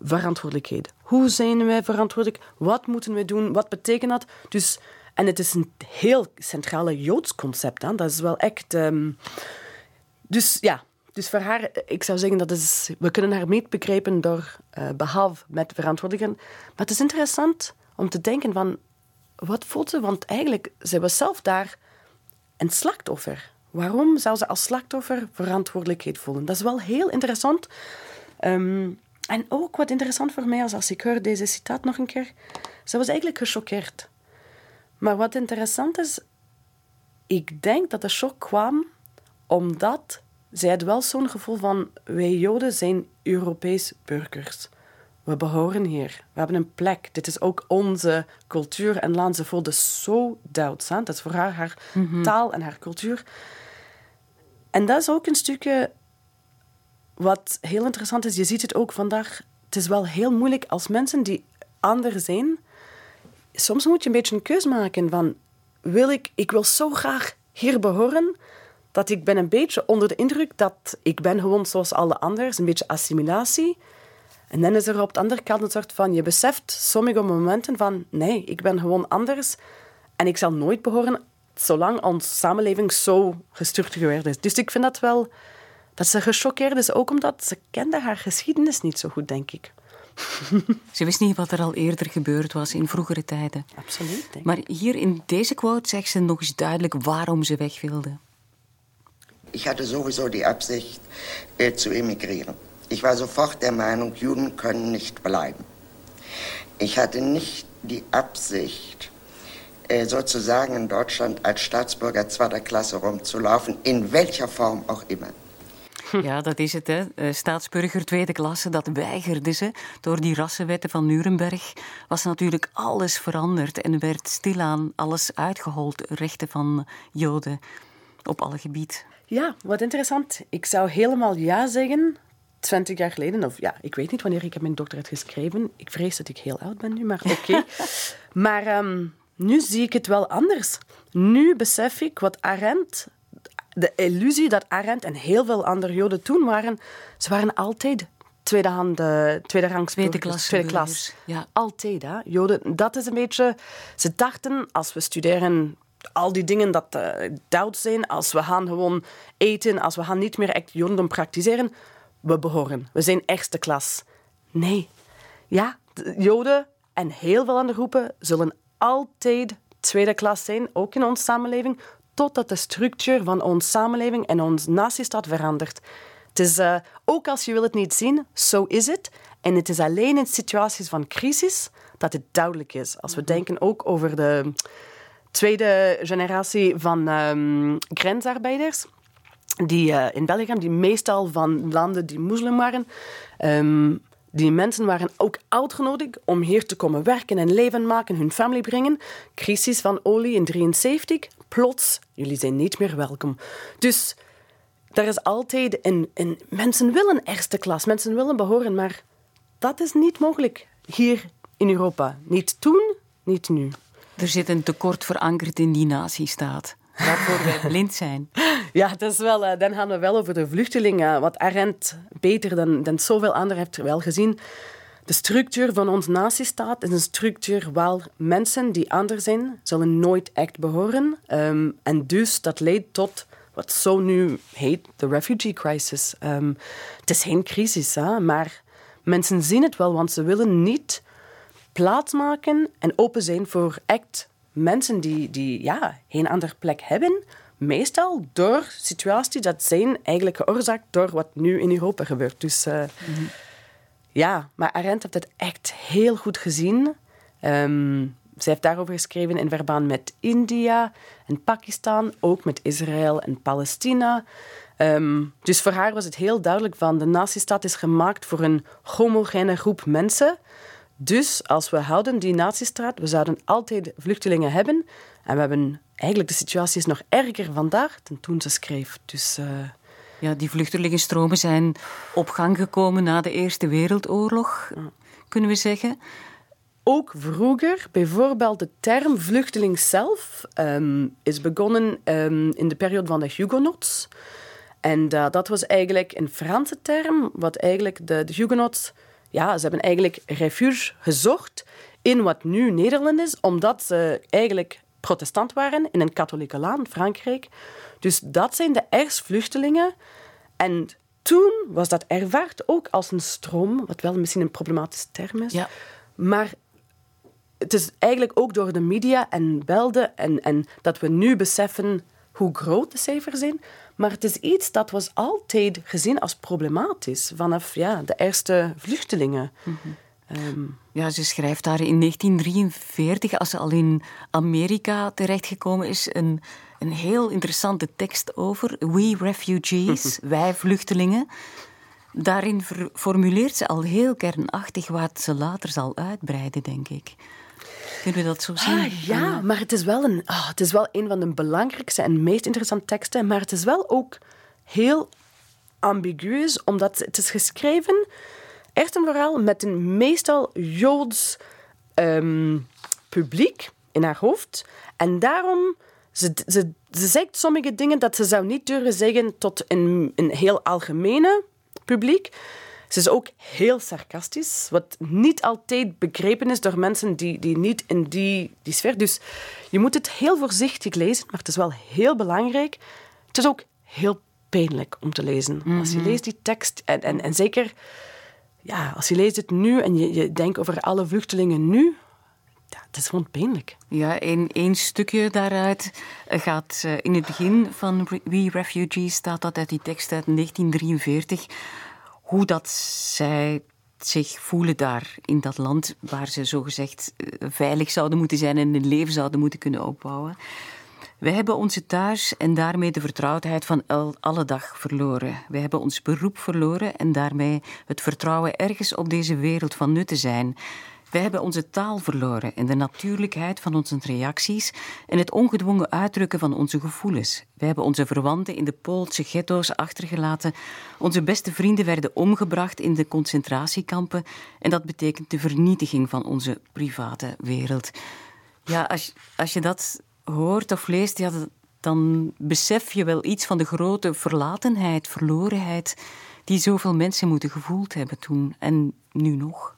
Speaker 4: verantwoordelijkheid. Hoe zijn wij verantwoordelijk? Wat moeten we doen? Wat betekent dat? Dus, en het is een heel centrale Joods concept. Hè? Dat is wel echt... Um, dus ja, dus voor haar, ik zou zeggen, dat is, we kunnen haar niet begrijpen door, uh, behalve met verantwoordelijkheid. Maar het is interessant om te denken van, wat voelt ze? Want eigenlijk, ze was zelf daar een slachtoffer. Waarom zou ze als slachtoffer verantwoordelijkheid voelen? Dat is wel heel interessant. Um, en ook wat interessant voor mij als, als ik hoor deze citaat nog een keer. Ze was eigenlijk gechoqueerd. Maar wat interessant is, ik denk dat de shock kwam omdat zij had wel zo'n gevoel van wij Joden zijn Europees burgers. We behoren hier. We hebben een plek. Dit is ook onze cultuur en land. Ze voelde zo Duits. Dat is voor haar haar mhm. taal en haar cultuur. En dat is ook een stukje wat heel interessant is. Je ziet het ook vandaag. Het is wel heel moeilijk als mensen die anders zijn. Soms moet je een beetje een keus maken van... Wil ik, ik wil zo graag hier behoren dat ik ben een beetje onder de indruk dat ik ben gewoon zoals alle anderen. Een beetje assimilatie. En dan is er op de andere kant een soort van... Je beseft sommige momenten van... Nee, ik ben gewoon anders. En ik zal nooit behoren zolang onze samenleving zo gestructureerd is. Dus ik vind dat wel... Dat ze gechoqueerd is, ook omdat ze kende haar geschiedenis niet zo goed, denk ik.
Speaker 3: Ze wist niet wat er al eerder gebeurd was in vroegere tijden.
Speaker 4: Absoluut.
Speaker 3: Maar hier in deze quote zegt ze nog eens duidelijk waarom ze weg wilde.
Speaker 1: Ik had sowieso die Absicht, äh, zu emigrieren. Ich war sofort der Meinung, Juden können nicht bleiben. Ich hatte nicht die Absicht, äh, sozusagen in Deutschland als Staatsbürger zweiter Klasse rumzulaufen, in welcher Form auch immer.
Speaker 3: Ja, dat is het. Hè. Eh, staatsburger tweede klasse, dat weigerde ze. Door die rassenwetten van Nuremberg was natuurlijk alles veranderd en werd stilaan alles uitgehold. Rechten van Joden op alle gebied.
Speaker 4: Ja, wat interessant. Ik zou helemaal ja zeggen 20 jaar geleden, of ja, ik weet niet wanneer ik heb mijn doctoraat geschreven. Ik vrees dat ik heel oud ben nu, maar oké. maar um, nu zie ik het wel anders. Nu besef ik wat Arendt, de illusie dat Arendt en heel veel andere Joden toen waren, ze waren altijd tweedehand, tweederangs
Speaker 3: tweede klas.
Speaker 4: Tweede klas. Ja. Altijd, hè. Joden, dat is een beetje... Ze dachten, als we studeren al die dingen dat uh, zijn, als we gaan gewoon eten, als we gaan niet meer echt Jodendom praktiseren, we behoren. We zijn eerste klas. Nee. Ja, Joden en heel veel andere groepen zullen altijd tweede klas zijn, ook in onze samenleving, totdat de structuur van onze samenleving en onze natiestaat verandert. Het is, uh, ook als je wil het niet zien, zo is het. En het is alleen in situaties van crisis dat het duidelijk is. Als we mhm. denken ook over de tweede generatie van um, grensarbeiders die uh, in België, die meestal van landen die moslim waren. Um, die mensen waren ook uitgenodigd om hier te komen werken en leven maken, hun familie brengen. Crisis van olie in 73. Plots, jullie zijn niet meer welkom. Dus er is altijd een, een... Mensen willen eerste klas, mensen willen behoren, maar dat is niet mogelijk hier in Europa. Niet toen, niet nu.
Speaker 3: Er zit een tekort verankerd in die nazistaat, waarvoor wij blind zijn.
Speaker 4: Ja, dat is wel, uh, dan gaan we wel over de vluchtelingen. Wat Arendt beter dan, dan zoveel anderen heeft wel gezien. De structuur van onze nazistaat is een structuur waar mensen die anders zijn, zullen nooit echt behoren. Um, en dus dat leidt tot wat zo nu heet de refugee crisis. Um, het is geen crisis, hè, maar mensen zien het wel, want ze willen niet plaatsmaken en open zijn voor echt mensen die, die ja, geen andere plek hebben. Meestal door situaties dat zijn eigenlijk veroorzaakt door wat nu in Europa gebeurt. Dus -hmm. ja, maar Arendt heeft het echt heel goed gezien. Um, zij heeft daarover geschreven in verband met India en Pakistan, ook met Israël en Palestina. Um, dus voor haar was het heel duidelijk van de nazistaat is gemaakt voor een homogene groep mensen. Dus als we houden die nazistraat, we zouden altijd vluchtelingen hebben. En we hebben eigenlijk de situatie is nog erger vandaag dan toen ze schreef. Dus, uh...
Speaker 3: Ja, die vluchtelingenstromen zijn op gang gekomen na de Eerste Wereldoorlog, kunnen we zeggen.
Speaker 4: Ook vroeger, bijvoorbeeld de term vluchteling zelf, um, is begonnen um, in de periode van de Huguenots. En uh, dat was eigenlijk een Franse term, wat eigenlijk de, de Huguenots ja, ze hebben eigenlijk refuge gezocht in wat nu Nederland is, omdat ze eigenlijk protestant waren in een katholieke land, Frankrijk. Dus dat zijn de ergste vluchtelingen. En toen was dat ervaard ook als een stroom, wat wel misschien een problematische term is.
Speaker 3: Ja.
Speaker 4: Maar het is eigenlijk ook door de media en belden en, en dat we nu beseffen hoe groot de cijfers zijn. Maar het is iets dat was altijd gezien als problematisch vanaf ja, de eerste vluchtelingen. Mm
Speaker 3: -hmm. um, ja, ze schrijft daar in 1943, als ze al in Amerika terechtgekomen is, een, een heel interessante tekst over. We refugees, wij vluchtelingen. Daarin formuleert ze al heel kernachtig wat ze later zal uitbreiden, denk ik. Kunnen we dat zo zien?
Speaker 4: Ah, ja, maar het is, wel een, oh, het is wel een van de belangrijkste en meest interessante teksten. Maar het is wel ook heel ambiguus, omdat het is geschreven, echt en vooral met een meestal Joods um, publiek in haar hoofd. En daarom, ze, ze, ze zegt sommige dingen dat ze zou niet durven zeggen tot een, een heel algemene publiek. Ze is ook heel sarcastisch, wat niet altijd begrepen is door mensen die, die niet in die, die sfeer. Dus je moet het heel voorzichtig lezen, maar het is wel heel belangrijk. Het is ook heel pijnlijk om te lezen. Mm -hmm. Als je
Speaker 3: Mhm.
Speaker 4: leest die tekst, en, en, en zeker ja, als je leest het nu en je, je denkt over alle vluchtelingen nu, ja, het is gewoon pijnlijk.
Speaker 3: Ja, één, één stukje daaruit gaat uh, in het begin van We Refugees, staat dat uit die tekst uit 1943 hoe dat zij zich voelen daar in dat land waar ze zogezegd veilig zouden moeten zijn en een leven zouden moeten kunnen opbouwen. Wij hebben onze thuis en daarmee de vertrouwdheid van alle dag verloren. Wij hebben ons beroep verloren en daarmee het vertrouwen ergens op deze wereld van nut te zijn. Wij hebben onze taal verloren en de natuurlijkheid van onze reacties en het ongedwongen uitdrukken van onze gevoelens. Wij hebben onze verwanten in de Poolse ghetto's achtergelaten. Onze beste vrienden werden omgebracht in de concentratiekampen en dat betekent de vernietiging van onze private wereld. Ja, als, als je dat hoort of leest, ja, dan besef je wel iets van de grote verlatenheid, verlorenheid die zoveel mensen moeten gevoeld hebben toen en nu nog.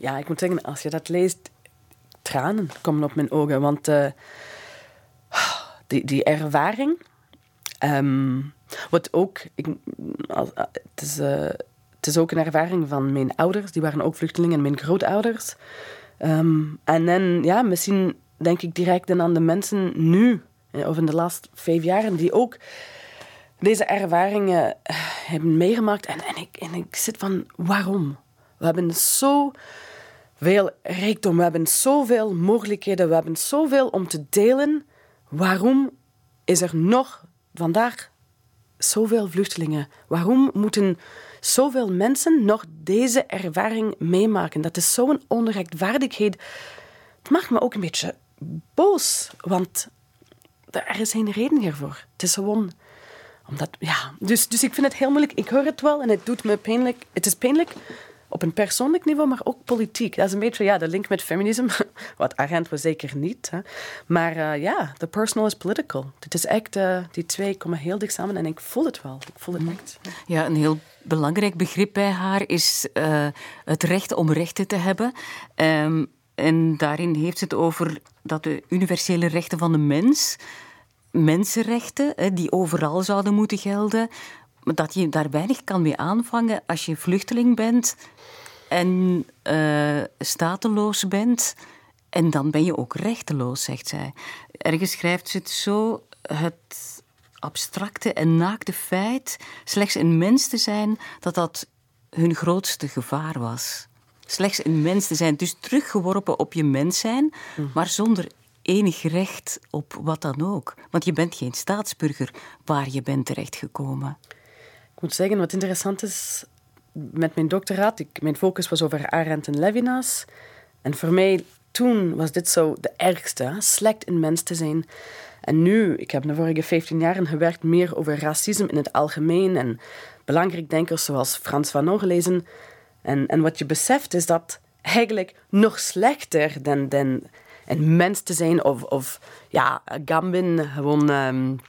Speaker 4: Ja, ik moet zeggen, als je dat leest, tranen komen op mijn ogen. Want uh, die, die ervaring, um, wat ook, ik, het, is, uh, het is ook een ervaring van mijn ouders, die waren ook vluchtelingen, en mijn grootouders. Um, en dan, ja, misschien denk ik direct aan de mensen nu, of in de laatste vijf jaar, die ook deze ervaringen hebben meegemaakt. En, en, ik, en ik zit van, waarom? We hebben zo veel rijkdom, we hebben zoveel mogelijkheden, we hebben zoveel om te delen. Waarom is er nog vandaag zoveel vluchtelingen? Waarom moeten zoveel mensen nog deze ervaring meemaken? Dat is zo'n onrechtvaardigheid. Het maakt me ook een beetje boos, want er is geen reden hiervoor. Het is gewoon omdat, ja, dus, dus ik vind het heel moeilijk. Ik hoor het wel en het doet me pijnlijk. Het is pijnlijk, op een persoonlijk niveau, maar ook politiek. Dat is een beetje ja, de link met feminisme, wat Arendt was zeker niet. Hè. Maar uh, ja, the personal is political. Dit is echt, uh, die twee komen heel dicht samen en ik voel het wel. Ik voel het echt.
Speaker 3: Ja, een heel belangrijk begrip bij haar is uh, het recht om rechten te hebben. Um, en daarin heeft ze het over dat de universele rechten van de mens, mensenrechten, die overal zouden moeten gelden, dat je daar weinig kan mee aanvangen als je vluchteling bent en uh, stateloos bent. En dan ben je ook rechteloos, zegt zij. Ergens schrijft ze het zo: het abstracte en naakte feit slechts een mens te zijn, dat dat hun grootste gevaar was. Slechts een mens te zijn, dus teruggeworpen op je mens zijn, mm. maar zonder enig recht op wat dan ook. Want je bent geen staatsburger waar je bent terechtgekomen.
Speaker 4: Ik moet zeggen, wat interessant is met mijn doctoraat, ik, mijn focus was over Arendt en Levinas. En voor mij toen was dit zo de ergste, slecht in mens te zijn. En nu, ik heb de vorige 15 jaar gewerkt meer over racisme in het algemeen en belangrijk denkers zoals Frans van O gelezen. En, en wat je beseft is dat eigenlijk nog slechter dan, dan een mens te zijn of, of ja, Gambin, gewoon um,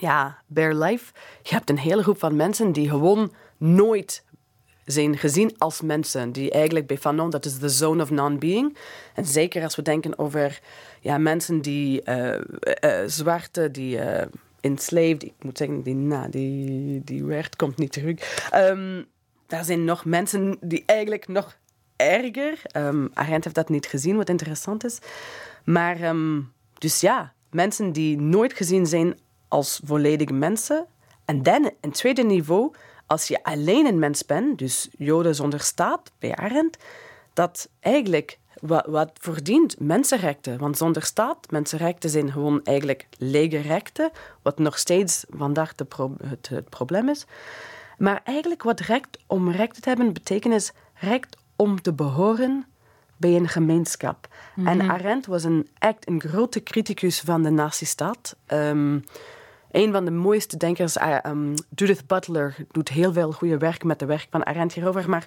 Speaker 4: ja, bare life. Je hebt een hele groep van mensen die gewoon nooit zijn gezien als mensen. Die eigenlijk bij Fanon, dat is de zone of non-being. En zeker als we denken over ja, mensen die uh, uh, zwarte, die uh, enslaved, ik moet zeggen, die, die, die werd komt niet terug. Um, daar zijn nog mensen die eigenlijk nog erger. Um, Arendt heeft dat niet gezien, wat interessant is. Maar um, dus ja, mensen die nooit gezien zijn als volledige mensen. En dan, een tweede niveau, als je alleen een mens bent, dus Joden zonder staat, bij Arendt, dat eigenlijk wat, wat verdient mensenrechten. Want zonder staat, mensenrechten zijn gewoon eigenlijk lege rechten, wat nog steeds vandaag de pro het, het, probleem is. Maar eigenlijk wat recht om recht te hebben betekent is recht om te behoren bij een gemeenschap. Mm -hmm. En Arendt was een, echt een grote criticus van de nazistaat. Um, een van de mooiste denkers, um, Judith Butler, doet heel veel goede werk met de werk van Arendt hierover. Maar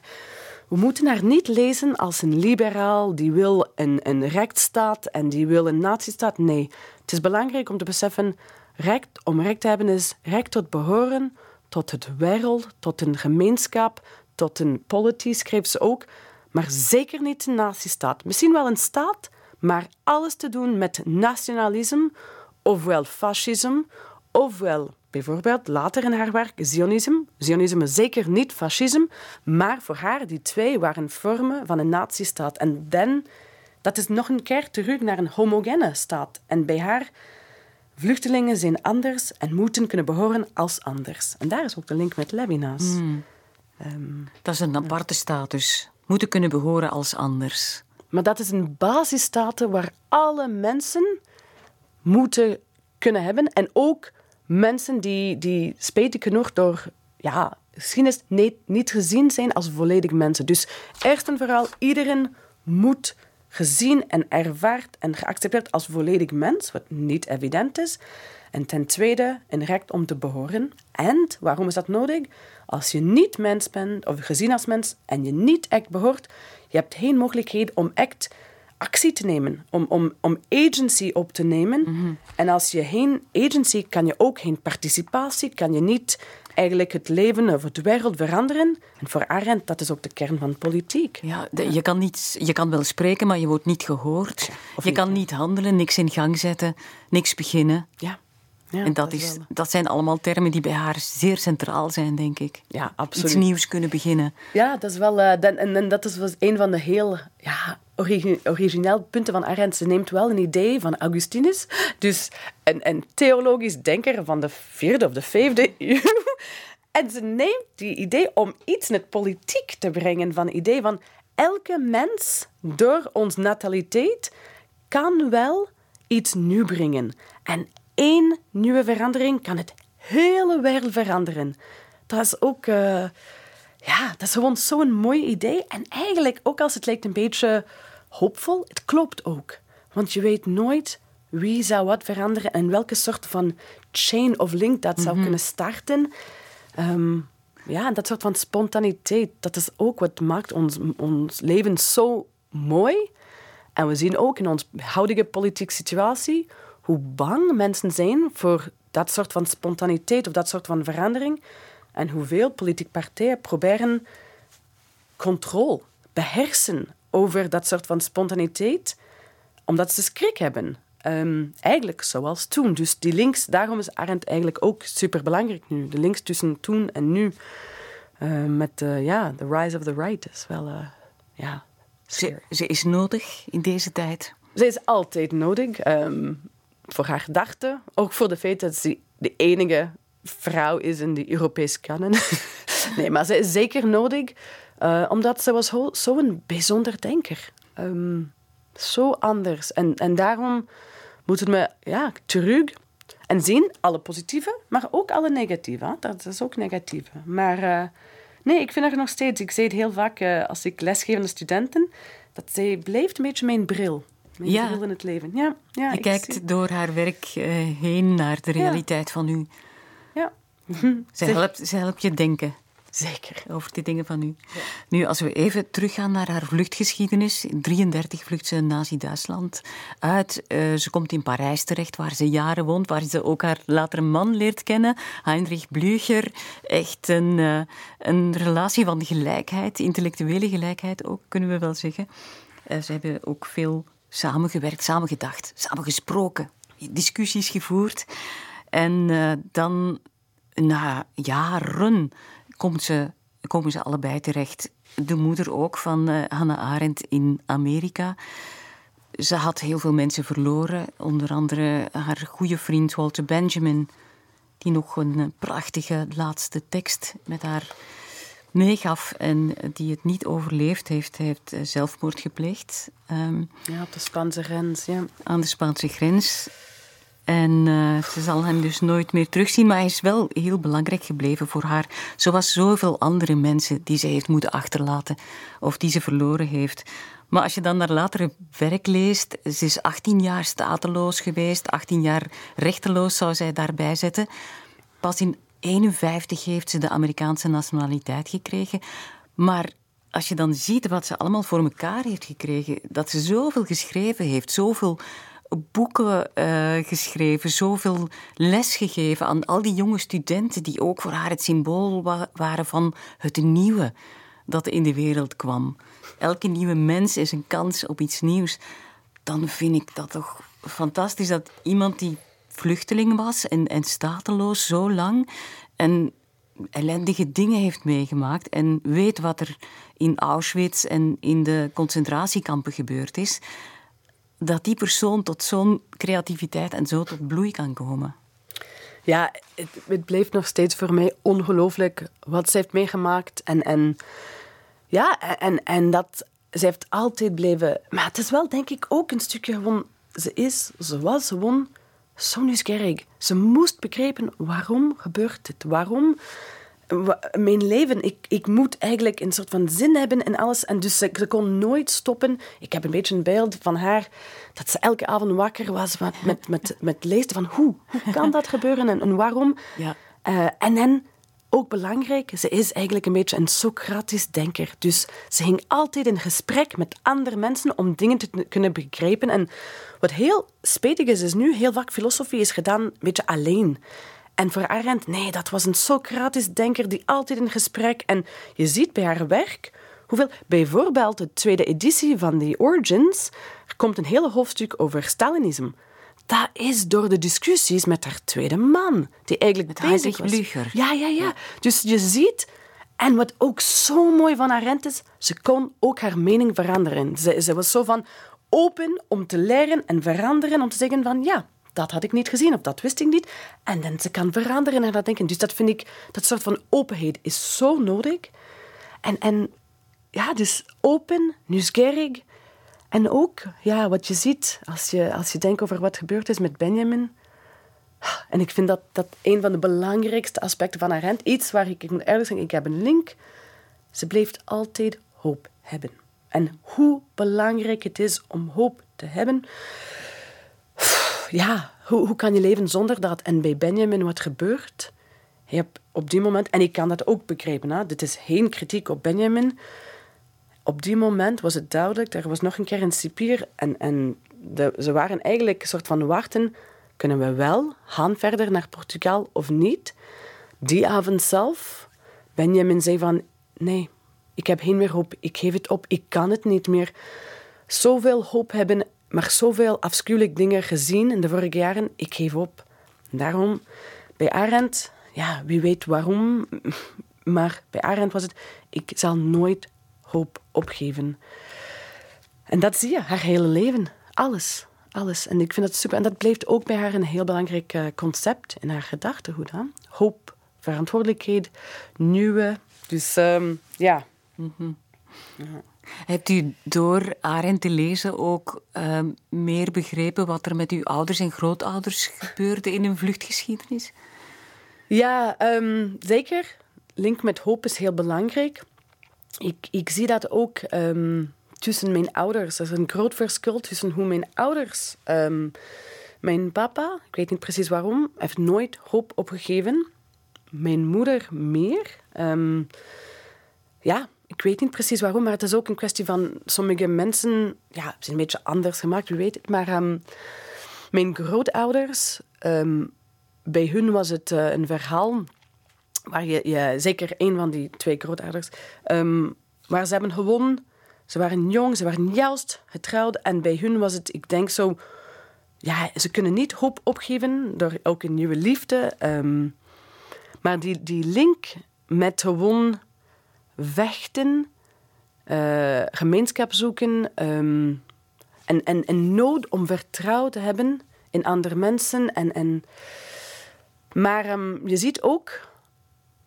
Speaker 4: we moeten haar niet lezen als een liberaal die wil een, een rechtsstaat en die wil een nazistaat. Nee, het is belangrijk om te beseffen, recht om recht te hebben is recht tot behoren tot het wereld, tot een gemeenschap, tot een politie, schreef ze ook. Maar zeker niet een nazistaat. Misschien wel een staat, maar alles te doen met nationalisme, ofwel fascisme, ofwel bijvoorbeeld later in haar werk Zionisme. Zionisme zeker niet fascisme, maar voor haar die twee waren vormen van een nazistaat. En dan, dat is nog een keer terug naar een homogene staat. En bij haar Vluchtelingen zijn anders en moeten kunnen behoren als anders. En daar is ook de link met Levinas. Mm.
Speaker 3: Um, dat is een aparte status. Moeten kunnen behoren als anders.
Speaker 4: Maar dat is een basisstatus waar alle mensen moeten kunnen hebben. En ook mensen die, die spijtig genoeg door ja, geschiedenis niet, niet gezien zijn als volledig mensen. Dus eerst en vooral, iedereen moet gezien en ervaard en geaccepteerd als volledig mens, wat niet evident is. En ten tweede, een recht om te behoren. En waarom is dat nodig? Als je niet mens bent, of gezien als mens, en je niet echt behoort, je hebt geen mogelijkheid om echt actie te nemen, om, om, om agency op te nemen. Mhm. En als je geen agency, kan je ook geen participatie, kan je niet eigenlijk het leven of het wereld veranderen. En voor Arendt, dat is ook de kern van politiek.
Speaker 3: Ja, Je, kan niet, je kan wel spreken, maar je wordt niet gehoord. je kan niet handelen, niks in gang zetten, niks beginnen.
Speaker 4: Ja.
Speaker 3: Ja, en dat, is, dat zijn allemaal termen die bij haar zeer centraal zijn, denk ik.
Speaker 4: Ja, absoluut.
Speaker 3: Iets nieuws kunnen beginnen.
Speaker 4: Ja, dat is wel... Uh, en, en, dat is, was een van de heel ja, origineel punten van Arendt. Ze neemt wel een idee van Augustinus, dus een, een theologisch denker van de vierde of de vijfde eeuw. En ze neemt die idee om iets in het politiek te brengen, van het idee van elke mens door ons nataliteit kan wel iets nieuw brengen. En één nieuwe verandering kan het hele wereld veranderen. Dat is ook... Uh, ja, dat is gewoon zo'n mooi idee. En eigenlijk, ook als het lijkt een beetje hoopvol, het klopt ook. Want je weet nooit wie zou wat veranderen en welke soort van chain of link dat zou mhm. kunnen starten. Um, ja, dat soort van spontaniteit, dat is ook wat maakt ons, ons leven zo mooi. En we zien ook in onze huidige politieke situatie hoe bang mensen zijn voor dat soort van spontaniteit of dat soort van verandering. En hoeveel politieke partijen proberen controle, beheersen over dat soort van spontaniteit, omdat ze schrik hebben. Ehm, eigenlijk zoals toen. Dus die links, daarom is Arendt eigenlijk ook superbelangrijk nu. De links tussen toen en nu. Uh, met uh, ja, the rise of the right is wel, uh, ja...
Speaker 3: Ze, ze, is nodig in deze tijd?
Speaker 4: Ze is altijd nodig. Um, voor haar gedachten. Ook voor de feit dat ze de enige vrouw is in de Europese kanon. nee, maar ze is zeker nodig. Omdat ze was zo'n bijzonder denker. Um, zo anders. En, en daarom moeten we ja, terug en zien alle positieve, maar ook alle negatieve. Dat is ook negatieve. Maar uh, nee, ik vind er nog steeds, ik zeg het heel vaak uh, als ik lesgeef aan de studenten, dat zij blijft een beetje mijn bril. Mijn
Speaker 3: ja.
Speaker 4: bril in het leven. Ja, ja,
Speaker 3: je kijkt zie... door haar werk heen naar de realiteit
Speaker 4: ja.
Speaker 3: van u.
Speaker 4: Ja.
Speaker 3: Ze helpt, ze helpt je denken.
Speaker 4: Zeker.
Speaker 3: Over die dingen van u. Ja. Nu, als we even teruggaan naar haar vluchtgeschiedenis. In 33 vlucht ze Nazi-Duitsland uit. Uh, ze komt in Parijs terecht, waar ze jaren woont. Waar ze ook haar latere man leert kennen. Heinrich Blücher. Echt een, uh, een relatie van gelijkheid. Intellectuele gelijkheid ook, kunnen we wel zeggen. Uh, ze hebben ook veel samengewerkt, samengedacht, samengesproken. Discussies gevoerd. En dan, na jaren komt ze, komen ze allebei terecht. De moeder ook van uh, Hannah Arendt in Amerika. Ze had heel veel mensen verloren, onder andere haar goede vriend Walter Benjamin, die nog een prachtige laatste tekst met haar meegaf en die het niet overleefd heeft. Hij heeft zelfmoord gepleegd. Um,
Speaker 4: ja, op de Spaanse grens, ja.
Speaker 3: Aan de Spaanse grens. En uh, ze zal hem dus nooit meer terugzien, maar hij is wel heel belangrijk gebleven voor haar. Zoals zoveel andere mensen die ze heeft moeten achterlaten of die ze verloren heeft. Maar als je dan naar latere werk leest, ze is 18 jaar stateloos geweest, 18 jaar rechteloos zou zij daarbij zetten. Pas in 51 heeft ze de Amerikaanse nationaliteit gekregen. Maar als je dan ziet wat ze allemaal voor elkaar heeft gekregen, dat ze zoveel geschreven heeft, zoveel boeken uh, geschreven, zoveel les gegeven aan al die jonge studenten die ook voor haar het symbool wa waren van het nieuwe dat in de wereld kwam. Elke nieuwe mens is een kans op iets nieuws. Dan vind ik dat toch fantastisch dat iemand die vluchteling was en, en stateloos zo lang en ellendige dingen heeft meegemaakt en weet wat er in Auschwitz en in de concentratiekampen gebeurd is dat die persoon tot zo'n creativiteit en zo tot bloei kan komen?
Speaker 4: Ja, het, het blijft nog steeds voor mij ongelooflijk wat ze heeft meegemaakt. En, en, ja, en, en dat ze heeft altijd blijven. Maar het is wel, denk ik, ook een stukje gewoon. Ze is, ze was gewoon zo nieuwsgierig. Ze moest begrijpen waarom gebeurt dit? Waarom mijn leven, ik, ik moet eigenlijk een soort van zin hebben en alles. En dus ze, ze, kon nooit stoppen. Ik heb een beetje een beeld van haar, dat ze elke avond wakker was met, met, met, met lezen van hoe, hoe kan dat gebeuren en, en waarom.
Speaker 3: Ja.
Speaker 4: Uh, en dan, ook belangrijk, ze is eigenlijk een beetje een Socratisch denker. Dus ze ging altijd in gesprek met andere mensen om dingen te kunnen begrijpen. En wat heel spijtig is, is nu heel vaak filosofie is gedaan een beetje alleen. En voor Arendt, nee, dat was een Socratisch denker die altijd in gesprek. En je ziet bij haar werk hoeveel, bijvoorbeeld de tweede editie van The Origins, er komt een hele hoofdstuk over Stalinisme. Dat is door de discussies met haar tweede man, die eigenlijk
Speaker 3: met bezig was.
Speaker 4: Ja, ja, ja. Dus je ziet, en wat ook zo mooi van Arendt is, ze kon ook haar mening veranderen. Ze, ze was zo van open om te leren en veranderen, om te zeggen van ja, dat had ik niet gezien of dat wist ik niet. En dan ze kan veranderen en dat denken. Dus dat vind ik, dat soort van openheid is zo nodig. En, en ja, dus open, nieuwsgierig. En ook, ja, wat je ziet als je, als je denkt over wat gebeurd is met Benjamin. En ik vind dat, dat een van de belangrijkste aspecten van Arendt, iets waar ik, ik moet eerlijk zeggen, ik heb een link. Ze bleef altijd hoop hebben. En hoe belangrijk het is om hoop te hebben ja, hoe, hoe kan je leven zonder dat? En bij Benjamin, wat gebeurt? hij heb op die moment, en ik kan dat ook begrijpen, hè, dit is geen kritiek op Benjamin. Op die moment was het duidelijk, er was nog een keer een cipier en, en de, ze waren eigenlijk een soort van wachten, kunnen we wel gaan verder naar Portugal of niet? Die avond zelf, Benjamin zei van, nee, ik heb geen meer hoop, ik geef het op, ik kan het niet meer. Zoveel hoop hebben, maar zoveel afschuwelijke dingen gezien in de vorige jaren, ik geef op. Daarom, bij Arendt, ja, wie weet waarom, maar bij Arendt was het, ik zal nooit hoop opgeven. En dat zie je, haar hele leven. Alles. Alles. En ik vind dat super. En dat blijft ook bij haar een heel belangrijk uh, concept in haar gedachtegoed. Hè? Hoop, verantwoordelijkheid, nieuwe. Dus um, ja. Mm -hmm.
Speaker 3: ja. Hebt u door Arendt te lezen ook uh, meer begrepen wat er met uw ouders en grootouders gebeurde in hun vluchtgeschiedenis?
Speaker 4: Ja, um, zeker. Link met hoop is heel belangrijk. Ik, ik zie dat ook um, tussen mijn ouders. Er is een groot verschil tussen hoe mijn ouders. Mijn papa, ik weet niet precies waarom, heeft nooit hoop opgegeven. Mijn moeder meer. Ja, ik weet niet precies waarom, maar het is ook een kwestie van sommige mensen. Ja, zijn een beetje anders gemaakt, wie weet het. Maar um, mijn grootouders, um, bij hun was het uh, een verhaal waar je, zeker een van die twee grootouders, um, waar ze hebben gewonnen. Ze waren jong, ze waren juist getrouwd en bij hun was het, ik denk zo, ja, ze kunnen niet hoop opgeven door ook een nieuwe liefde. Maar die, die link met gewoon vechten, uh, gemeenschap zoeken um, en, en, nood om vertrouwen te hebben in andere mensen. En, en, maar um, je ziet ook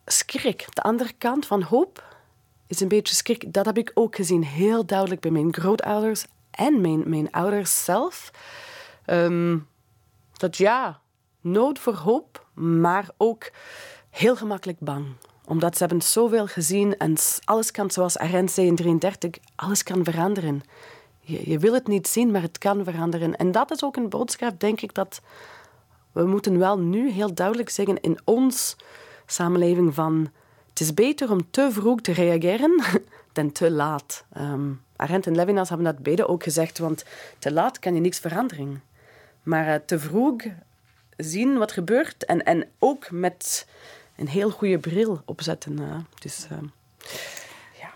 Speaker 4: schrik, de andere kant van hoop is een beetje schrik. Dat heb ik ook gezien, heel duidelijk bij mijn grootouders en mijn, mijn ouders zelf. Um, dat ja, nood voor hoop, maar ook heel gemakkelijk bang omdat ze hebben zoveel gezien en alles kan, zoals Arendt zei in 33, alles kan veranderen. Je, je wil het niet zien, maar het kan veranderen. En dat is ook een boodschap, denk ik, dat we moeten wel nu heel duidelijk zeggen in ons samenleving van het is beter om te vroeg te reageren dan te laat. Um, Arendt en Levinas hebben dat beide ook gezegd, want te laat kan je niks veranderen. Maar uh, te vroeg zien wat gebeurt en, en ook met een heel goede bril opzetten. Uh, dus, ja.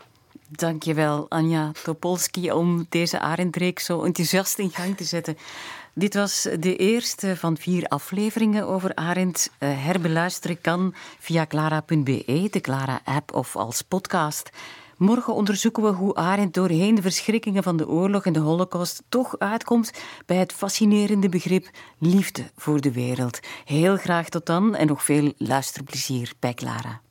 Speaker 3: Dankjewel, Anja Topolski, om deze Arendreek zo enthousiast in gang te zetten. Dit was de eerste van vier afleveringen over Arendt. Uh, herbeluisteren kan via clara.be, de Clara-app of als podcast. Morgen onderzoeken we hoe Arendt doorheen de verschrikkingen van de oorlog en de holocaust toch uitkomt bij het fascinerende begrip liefde voor de wereld. Heel graag tot dan en nog veel luisterplezier bij Clara.